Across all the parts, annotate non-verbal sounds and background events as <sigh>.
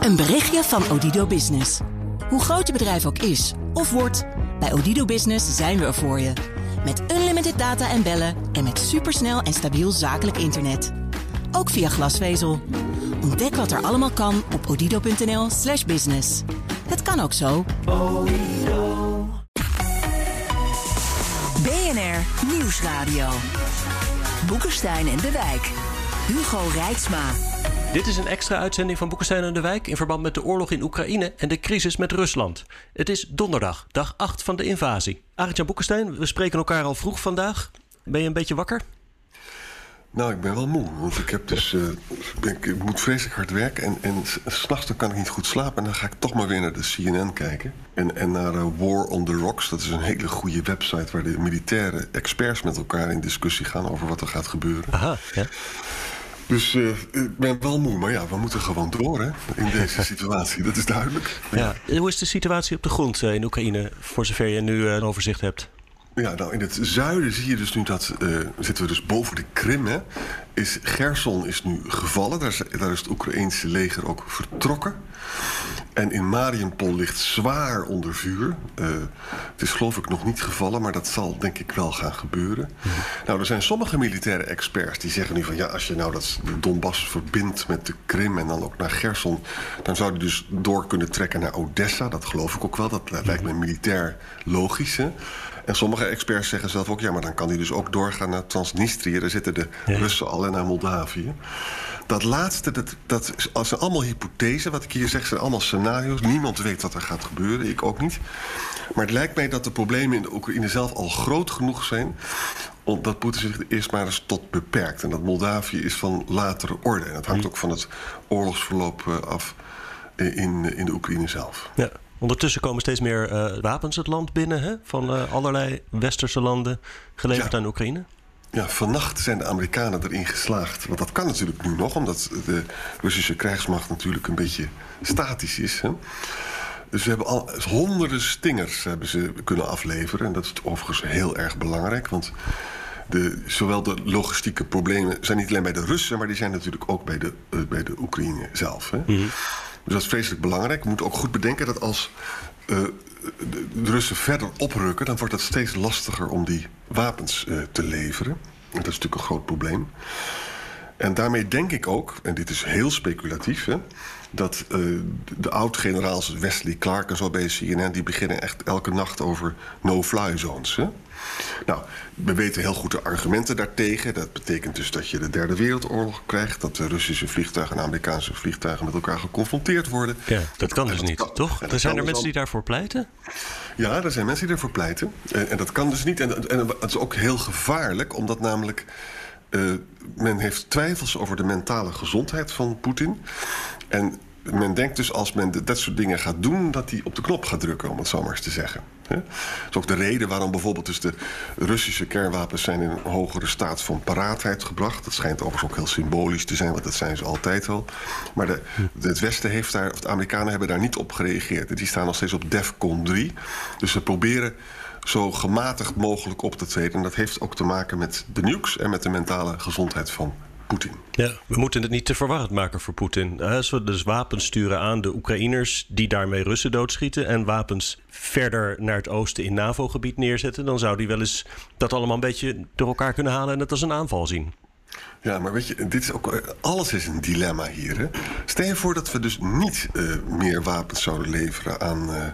Een berichtje van Odido Business. Hoe groot je bedrijf ook is of wordt, bij Odido Business zijn we er voor je. Met unlimited data en bellen en met supersnel en stabiel zakelijk internet. Ook via glasvezel. Ontdek wat er allemaal kan op odido.nl/slash business. Het kan ook zo. BNR Nieuwsradio. Boekenstein en de Wijk. Hugo Rijksma. Dit is een extra uitzending van Boekenstein en de Wijk in verband met de oorlog in Oekraïne en de crisis met Rusland. Het is donderdag, dag 8 van de invasie. Arjan Boekenstein, we spreken elkaar al vroeg vandaag. Ben je een beetje wakker? Nou, ik ben wel moe. Want ik, heb dus, uh, ik, ik, moet vreselijk hard werken. En, en s'nachts kan ik niet goed slapen. En dan ga ik toch maar weer naar de CNN kijken. En, en naar uh, War on the Rocks. Dat is een hele goede website waar de militaire experts met elkaar in discussie gaan over wat er gaat gebeuren. Aha, ja. Dus uh, ik ben wel moe, maar ja, we moeten gewoon door hè, in deze situatie. Dat is duidelijk. Ja. Hoe is de situatie op de grond in Oekraïne, voor zover je nu een overzicht hebt? Ja, nou in het zuiden zie je dus nu dat, uh, zitten we dus boven de Krim, hè, is Gerson is nu gevallen. Daar is, daar is het Oekraïense leger ook vertrokken. En in Mariupol ligt zwaar onder vuur. Uh, het is geloof ik nog niet gevallen, maar dat zal denk ik wel gaan gebeuren. Mm -hmm. Nou, er zijn sommige militaire experts die zeggen nu van... ja, als je nou dat Donbass verbindt met de Krim en dan ook naar Gerson... dan zou die dus door kunnen trekken naar Odessa. Dat geloof ik ook wel. Dat, dat lijkt me militair logisch, hè? En sommige experts zeggen zelf ook... ja, maar dan kan hij dus ook doorgaan naar Transnistrië. Daar zitten de ja. Russen al en naar Moldavië. Dat laatste, dat, dat zijn allemaal hypothesen. Wat ik hier zeg, zijn allemaal scenario's. Niemand weet wat er gaat gebeuren, ik ook niet. Maar het lijkt mij dat de problemen in de Oekraïne zelf al groot genoeg zijn... omdat Poetin zich eerst maar eens tot beperkt. En dat Moldavië is van latere orde. En dat hangt ook van het oorlogsverloop af in, in de Oekraïne zelf. Ja. Ondertussen komen steeds meer uh, wapens het land binnen hè? van uh, allerlei westerse landen geleverd ja. aan Oekraïne. Ja, vannacht zijn de Amerikanen erin geslaagd. Want dat kan natuurlijk nu nog, omdat de Russische krijgsmacht natuurlijk een beetje statisch is. Hè? Dus we hebben al honderden stingers hebben ze kunnen afleveren. En dat is overigens heel erg belangrijk, want de, zowel de logistieke problemen zijn niet alleen bij de Russen, maar die zijn natuurlijk ook bij de, uh, bij de Oekraïne zelf. Hè? Mm -hmm. Dus dat is vreselijk belangrijk. We moeten ook goed bedenken dat als de, de Russen verder oprukken... dan wordt het steeds lastiger om die wapens uh, te leveren. En dat is natuurlijk een groot probleem. En daarmee denk ik ook, en dit is heel speculatief... Hè, dat uh, de oud-generaals Wesley Clark en zo bij CNN... die beginnen echt elke nacht over no-fly zones. Hè? Nou, we weten heel goed de argumenten daartegen. Dat betekent dus dat je de derde wereldoorlog krijgt... dat de Russische vliegtuigen en Amerikaanse vliegtuigen met elkaar geconfronteerd worden. Ja, dat kan dus dat niet, kan, toch? Er zijn er mensen die daarvoor pleiten? Ja, er zijn mensen die daarvoor pleiten. En, en dat kan dus niet. En, en het is ook heel gevaarlijk, omdat namelijk... Uh, men heeft twijfels over de mentale gezondheid van Poetin. En men denkt dus als men dat soort dingen gaat doen... dat hij op de knop gaat drukken, om het zo maar eens te zeggen. Dat is ook de reden waarom bijvoorbeeld dus de Russische kernwapens... zijn in een hogere staat van paraatheid gebracht. Dat schijnt overigens ook heel symbolisch te zijn... want dat zijn ze altijd al. Maar de, het Westen heeft daar, of de Amerikanen hebben daar niet op gereageerd. Die staan nog steeds op DEFCON 3. Dus ze proberen zo gematigd mogelijk op te treden. En dat heeft ook te maken met de nukes... en met de mentale gezondheid van Poetin. Ja, we moeten het niet te verwarrend maken voor Poetin. Als we dus wapens sturen aan de Oekraïners die daarmee Russen doodschieten en wapens verder naar het oosten in NAVO-gebied neerzetten, dan zou hij wel eens dat allemaal een beetje door elkaar kunnen halen en het als een aanval zien. Ja, maar weet je, dit is ook, alles is een dilemma hier. Hè? Stel je voor dat we dus niet uh, meer wapens zouden leveren aan, uh,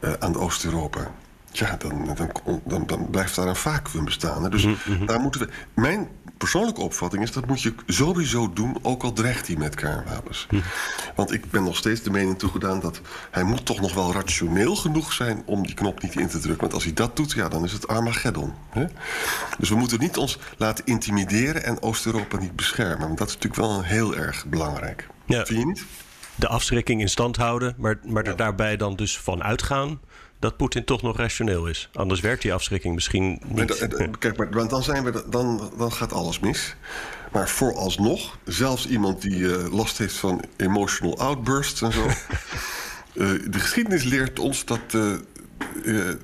uh, aan Oost-Europa. Ja, dan, dan, dan, dan, blijft daar een vacuüm bestaan. Hè? Dus mm -hmm. daar moeten we. Mijn persoonlijke opvatting is dat moet je sowieso doen, ook al dreigt hij met kernwapens. Mm -hmm. Want ik ben nog steeds de mening toegedaan dat hij moet toch nog wel rationeel genoeg zijn om die knop niet in te drukken. Want als hij dat doet, ja, dan is het Armageddon. Hè? Dus we moeten niet ons laten intimideren en Oost-Europa niet beschermen. Want dat is natuurlijk wel heel erg belangrijk. Ja. Vind je niet? De afschrikking in stand houden, maar, maar er ja. daarbij dan dus van uitgaan dat Poetin toch nog rationeel is. Anders werkt die afschrikking misschien niet. Maar, kijk, maar dan, zijn we, dan, dan gaat alles mis. Maar vooralsnog, zelfs iemand die uh, last heeft van emotional outbursts en zo. uh, <laughs> de geschiedenis leert ons dat. Uh,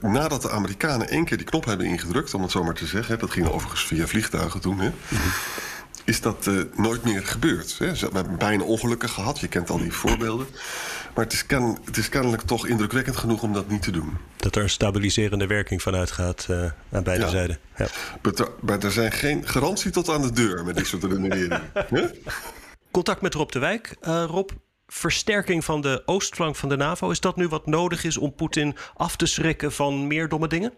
nadat de Amerikanen één keer die knop hebben ingedrukt, om het zo maar te zeggen, dat ging overigens via vliegtuigen toen. Hè, is dat nooit meer gebeurd. Hè? We hebben bijna ongelukken gehad, je kent al die voorbeelden. Maar het is, ken, het is kennelijk toch indrukwekkend genoeg om dat niet te doen. Dat er een stabiliserende werking van uitgaat uh, aan beide Ja. zijden. Ja. Maar, maar er zijn geen garantie tot aan de deur met dit soort redeneringen. <laughs> Hè? Contact met Rob de Wijk. Eh, Rob, versterking van de oostflank van de NAVO. Is dat nu wat nodig is om Poetin af te schrikken van meer domme dingen?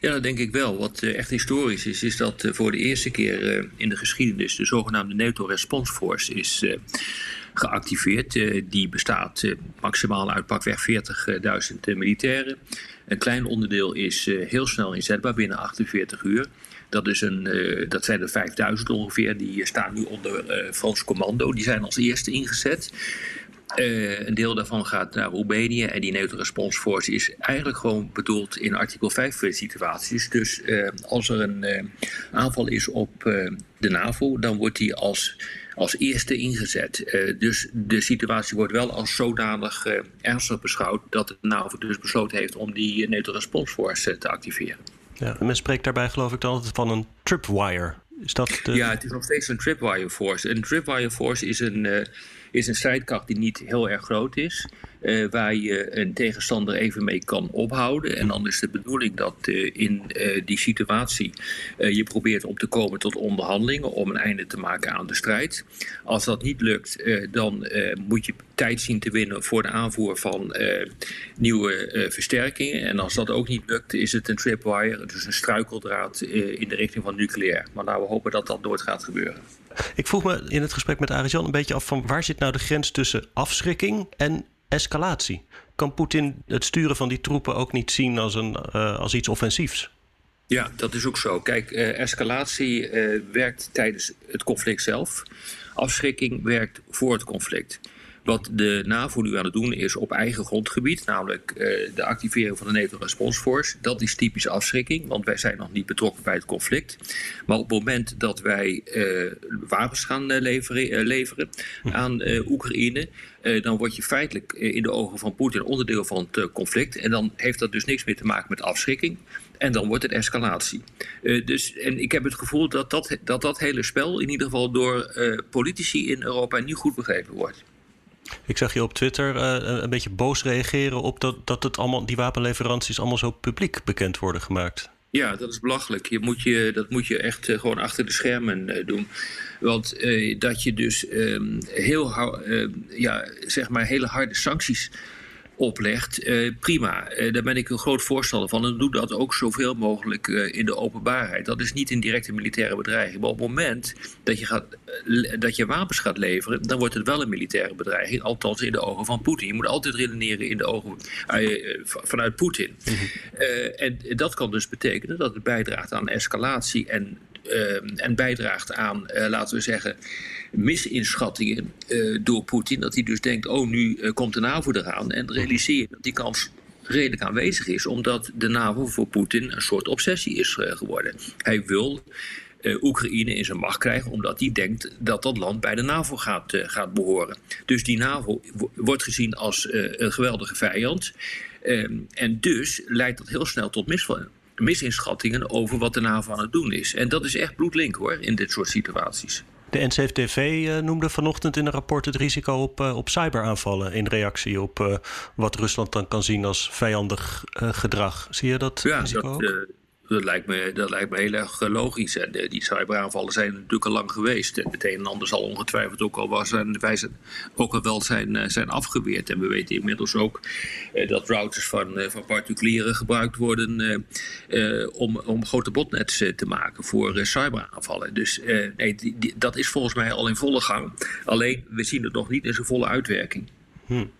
Ja, dat denk ik wel. Wat uh, echt historisch is, is dat uh, voor de eerste keer uh, in de geschiedenis de zogenaamde NATO Response Force is geactiveerd. die bestaat maximaal uit pakweg 40.000 militairen. Een klein onderdeel is heel snel inzetbaar binnen 48 uur. Dat, is een, dat zijn er 5000 ongeveer. Die staan nu onder Frans commando. Die zijn als eerste ingezet. Een deel daarvan gaat naar Roemenië en die NATO Response Force is eigenlijk gewoon bedoeld in artikel 5 situaties. Dus als er een aanval is op de NAVO, dan wordt die als, als eerste ingezet. dus de situatie wordt wel als zodanig ernstig beschouwd dat de NAVO dus besloten heeft om die NATO Response Force te activeren. Ja, men spreekt daarbij geloof ik dan altijd van een tripwire. Is dat de... Ja, het is nog steeds een tripwire force. Een tripwire force is een, is een strijdkracht die niet heel erg groot is. Uh, waar je een tegenstander even mee kan ophouden. En dan is de bedoeling dat uh, in die situatie je probeert op te komen tot onderhandelingen om een einde te maken aan de strijd. Als dat niet lukt, dan moet je tijd zien te winnen voor de aanvoer van nieuwe versterkingen. En als dat ook niet lukt, is het een tripwire, dus een struikeldraad in de richting van nucleair. Maar nou, we hopen dat dat nooit gaat gebeuren. Ik vroeg me in het gesprek met Arjan een beetje af van waar zit nou de grens tussen afschrikking en escalatie? Kan Poetin het sturen van die troepen ook niet zien als, een, uh, als iets offensiefs? Ja, dat is ook zo. Kijk, uh, escalatie uh, werkt tijdens het conflict zelf. Afschrikking werkt voor het conflict. Wat de NAVO nu aan het doen is op eigen grondgebied, namelijk uh, de activering van de NATO Response Force. Dat is typisch afschrikking, want wij zijn nog niet betrokken bij het conflict. Maar op het moment dat wij uh, wapens gaan uh, leveren, aan Oekraïne, dan word je feitelijk in de ogen van Poetin onderdeel van het conflict. En dan heeft dat dus niks meer te maken met afschrikking. En dan wordt het escalatie. Dus, en ik heb het gevoel dat dat, dat dat hele spel in ieder geval door politici in Europa niet goed begrepen wordt. Ik zag je op Twitter uh, een beetje boos reageren op dat, dat het allemaal, die wapenleveranties allemaal zo publiek bekend worden gemaakt. Ja, dat is belachelijk. Je moet je, dat moet je echt uh, gewoon achter de schermen uh, doen. Want dat je dus heel, ja, zeg maar hele harde sancties oplegt, uh, prima. Uh, daar ben ik een groot voorstander van. En doe dat ook zoveel mogelijk uh, in de openbaarheid. Dat is niet in directe militaire bedreiging. Maar op het moment dat je, gaat, dat je wapens gaat leveren, dan wordt het wel een militaire bedreiging. Althans in de ogen van Poetin. Je moet altijd redeneren in de ogen vanuit Poetin. Mm -hmm. en dat kan dus betekenen dat het bijdraagt aan escalatie en uh, en bijdraagt aan, uh, laten we zeggen, misinschattingen uh, door Poetin. Dat hij dus denkt, oh, nu komt de NAVO eraan. En dat die kans redelijk aanwezig is, omdat de NAVO voor Poetin een soort obsessie is geworden. Hij wil uh, Oekraïne in zijn macht krijgen, omdat hij denkt dat dat land bij de NAVO gaat, uh, gaat behoren. Dus die NAVO wordt gezien als een geweldige vijand. en dus leidt dat heel snel tot misinschattingen over wat de NAVO aan het doen is. En dat is echt bloedlink hoor, in dit soort situaties. De NCTV uh, noemde vanochtend in een rapport het risico op, uh, op cyberaanvallen... in reactie op uh, wat Rusland dan kan zien als vijandig gedrag. Zie je dat ja, risico dat, ook? Dat lijkt, me, dat lijkt me heel erg logisch. En die cyberaanvallen zijn natuurlijk al lang geweest. En het een en ander zal ongetwijfeld ook al, was en wij zijn, ook al wel zijn, zijn afgeweerd. En we weten inmiddels ook uh, dat routers van, van particulieren gebruikt worden uh, om, om grote botnets te maken voor cyberaanvallen. Dus nee, dat is volgens mij al in volle gang. Alleen we zien het nog niet in zijn volle uitwerking. Hmm.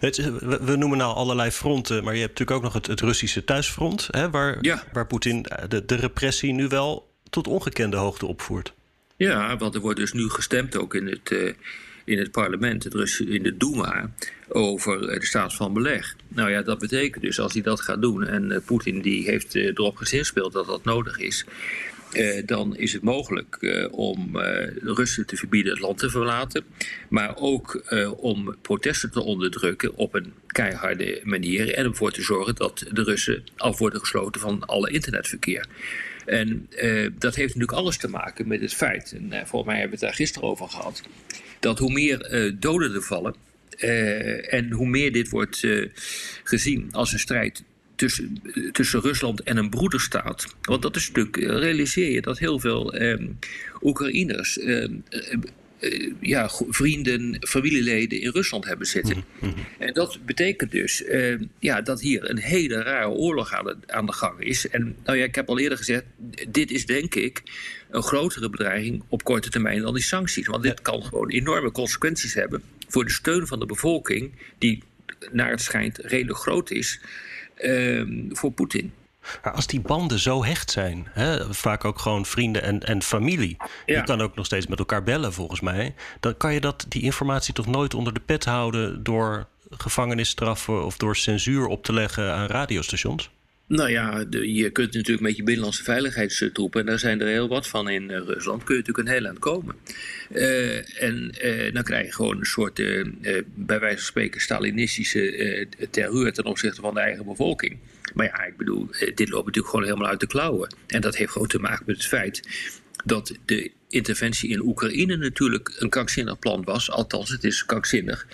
Het, we noemen nou allerlei fronten, maar je hebt natuurlijk ook nog het, het Russische thuisfront, hè, waar, ja. waar Poetin de, de repressie nu wel tot ongekende hoogte opvoert. Ja, want er wordt dus nu gestemd ook in het, uh, in het parlement, het in de Duma, over de staat van beleg. Nou ja, dat betekent dus als hij dat gaat doen en uh, Poetin die heeft uh, erop gezinspeeld dat dat nodig is. Uh, dan is het mogelijk uh, om de Russen te verbieden het land te verlaten. Maar ook om protesten te onderdrukken op een keiharde manier. En ervoor te zorgen dat de Russen af worden gesloten van alle internetverkeer. En dat heeft natuurlijk alles te maken met het feit, en volgens mij hebben we het daar gisteren over gehad, dat hoe meer doden er vallen, en hoe meer dit wordt gezien als een strijd tussen, tussen Rusland en een broederstaat. Want dat is natuurlijk, realiseer je dat heel veel eh, Oekraïners eh, uh, ja, vrienden, familieleden in Rusland hebben zitten. Mhm, mhm. En dat betekent dus uh, ja, dat hier een hele rare oorlog aan de, aan de gang is. En nou ja, ik heb al eerder gezegd, dit is denk ik een grotere bedreiging op korte termijn dan die sancties. Want dit kan gewoon enorme consequenties hebben voor de steun van de bevolking, die naar het schijnt redelijk groot is, voor Poetin. Maar als die banden zo hecht zijn, hè, vaak ook gewoon vrienden en, en familie, je kan ook nog steeds met elkaar bellen volgens mij, dan kan je dat, die informatie toch nooit onder de pet houden door gevangenisstraffen of door censuur op te leggen aan radiostations? Nou ja, je kunt natuurlijk met je binnenlandse veiligheidstroepen, en daar zijn er heel wat van in uh, Rusland, kun je natuurlijk een heel eind komen. Uh, en uh, dan krijg je gewoon een soort, bij wijze van spreken, Stalinistische terreur ten opzichte van de eigen bevolking. Maar ja, ik bedoel, dit loopt natuurlijk gewoon helemaal uit de klauwen. En dat heeft gewoon te maken met het feit dat de interventie in Oekraïne natuurlijk een krankzinnig plan was. Althans, het is krankzinnig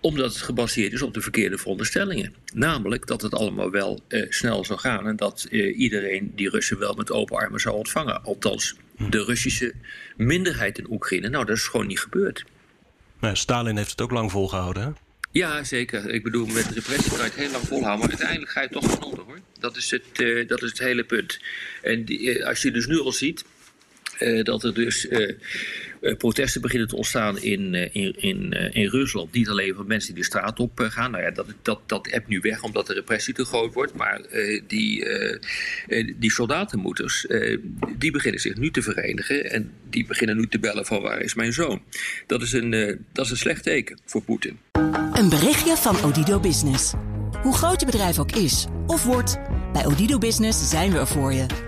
omdat het gebaseerd is op de verkeerde veronderstellingen. Namelijk dat het allemaal wel uh, snel zou gaan en dat uh, iedereen die Russen wel met open armen zou ontvangen. Althans, de Russische minderheid in Oekraïne. Nou, dat is gewoon niet gebeurd. Nou, Stalin heeft het ook lang volgehouden, hè? Ja, zeker. Ik bedoel, met repressie kan je het heel lang volhouden, maar uiteindelijk ga je toch van onder, hoor. Dat is het, uh, dat is het hele punt. En die, als je dus nu al ziet dat er dus protesten beginnen te ontstaan in, uh, in, in, uh, in Rusland. Niet alleen van mensen die de straat op gaan. Nou ja, dat, dat, dat hebt nu weg omdat de repressie te groot wordt. Maar die, die soldatenmoeders, die beginnen zich nu te verenigen. En die beginnen nu te bellen van waar is mijn zoon. Dat is een, dat is een slecht teken voor Poetin. Een berichtje van Odido Business. Hoe groot je bedrijf ook is of wordt, bij Odido Business zijn we er voor je.